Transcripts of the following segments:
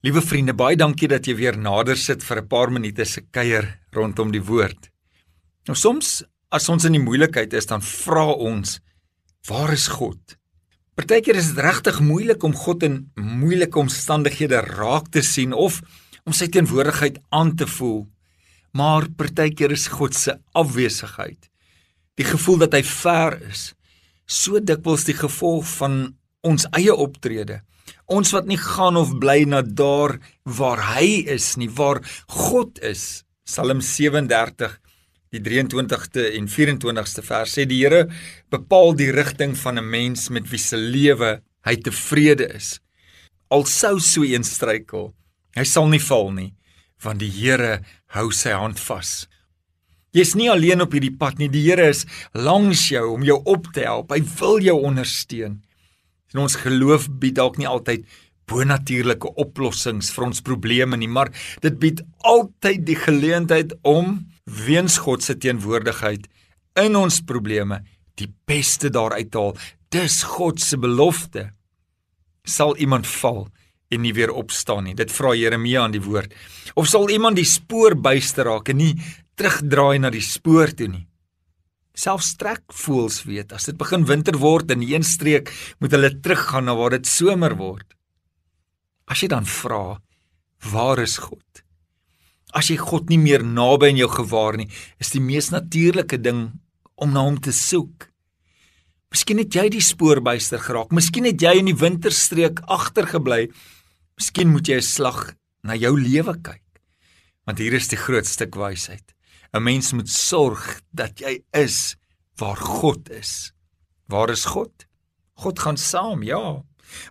Liewe vriende, baie dankie dat jy weer nader sit vir 'n paar minute se kuier rondom die woord. Nou soms as ons in die moeilikheid is, dan vra ons, waar is God? Partykeer is dit regtig moeilik om God in moeilike omstandighede raak te sien of om sy teenwoordigheid aan te voel. Maar partykeer is God se afwesigheid, die gevoel dat hy ver is, so dikwels die gevolg van ons eie optrede Ons wat nie gaan of bly na daar waar hy is nie, waar God is. Psalm 37 die 23ste en 24ste vers sê die Here bepaal die rigting van 'n mens met wie se lewe hy tevrede is. Al sou so een struikel, hy sal nie val nie, want die Here hou sy hand vas. Jy's nie alleen op hierdie pad nie. Die Here is langs jou om jou op te help. Hy wil jou ondersteun. En ons geloof bied dalk nie altyd bonatuurlike oplossings vir ons probleme nie, maar dit bied altyd die geleentheid om weens God se teenwoordigheid in ons probleme die beste daaruit te haal. Dis God se belofte. Sal iemand val en nie weer opstaan nie? Dit vra Jeremia aan die woord. Of sal iemand die spoor byster raak en nie terugdraai na die spoor toe nie? Selfs trekvoels weet as dit begin winter word in een streek, moet hulle teruggaan na waar dit somer word. As jy dan vra, waar is God? As jy God nie meer naby in jou gewaar nie, is die mees natuurlike ding om na hom te soek. Miskien het jy die spoorbuister geraak, miskien het jy in die winterstreek agtergebly. Miskien moet jy 'n slag na jou lewe kyk. Want hier is die grootste wysheid. 'n Mens moet sorg dat jy is waar God is. Waar is God? God gaan saam, ja.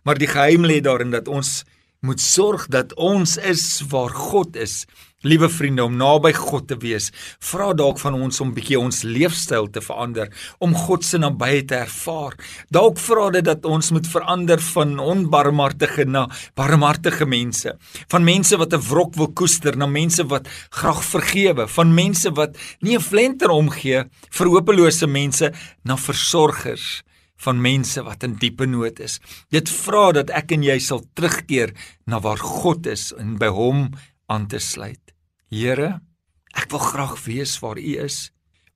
Maar die geheim lê daarin dat ons moet sorg dat ons is waar God is. Liewe vriende, om naby God te wees, vra dalk van ons om bietjie ons leefstyl te verander, om God se nabyheid te ervaar. Dalk vra dit dat ons moet verander van onbarmhartige na barmhartige mense, van mense wat 'n wrok wil koester na mense wat graag vergewe, van mense wat nie 'n flenter omgee vir hopelose mense na versorgers van mense wat in diepe nood is. Dit vra dat ek en jy sal terugkeer na waar God is en by hom aan te sluit. Here, ek wil graag weet waar U is,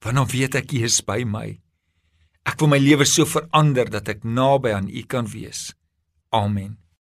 want dan weet ek U is by my. Ek wil my lewe so verander dat ek naby aan U kan wees. Amen.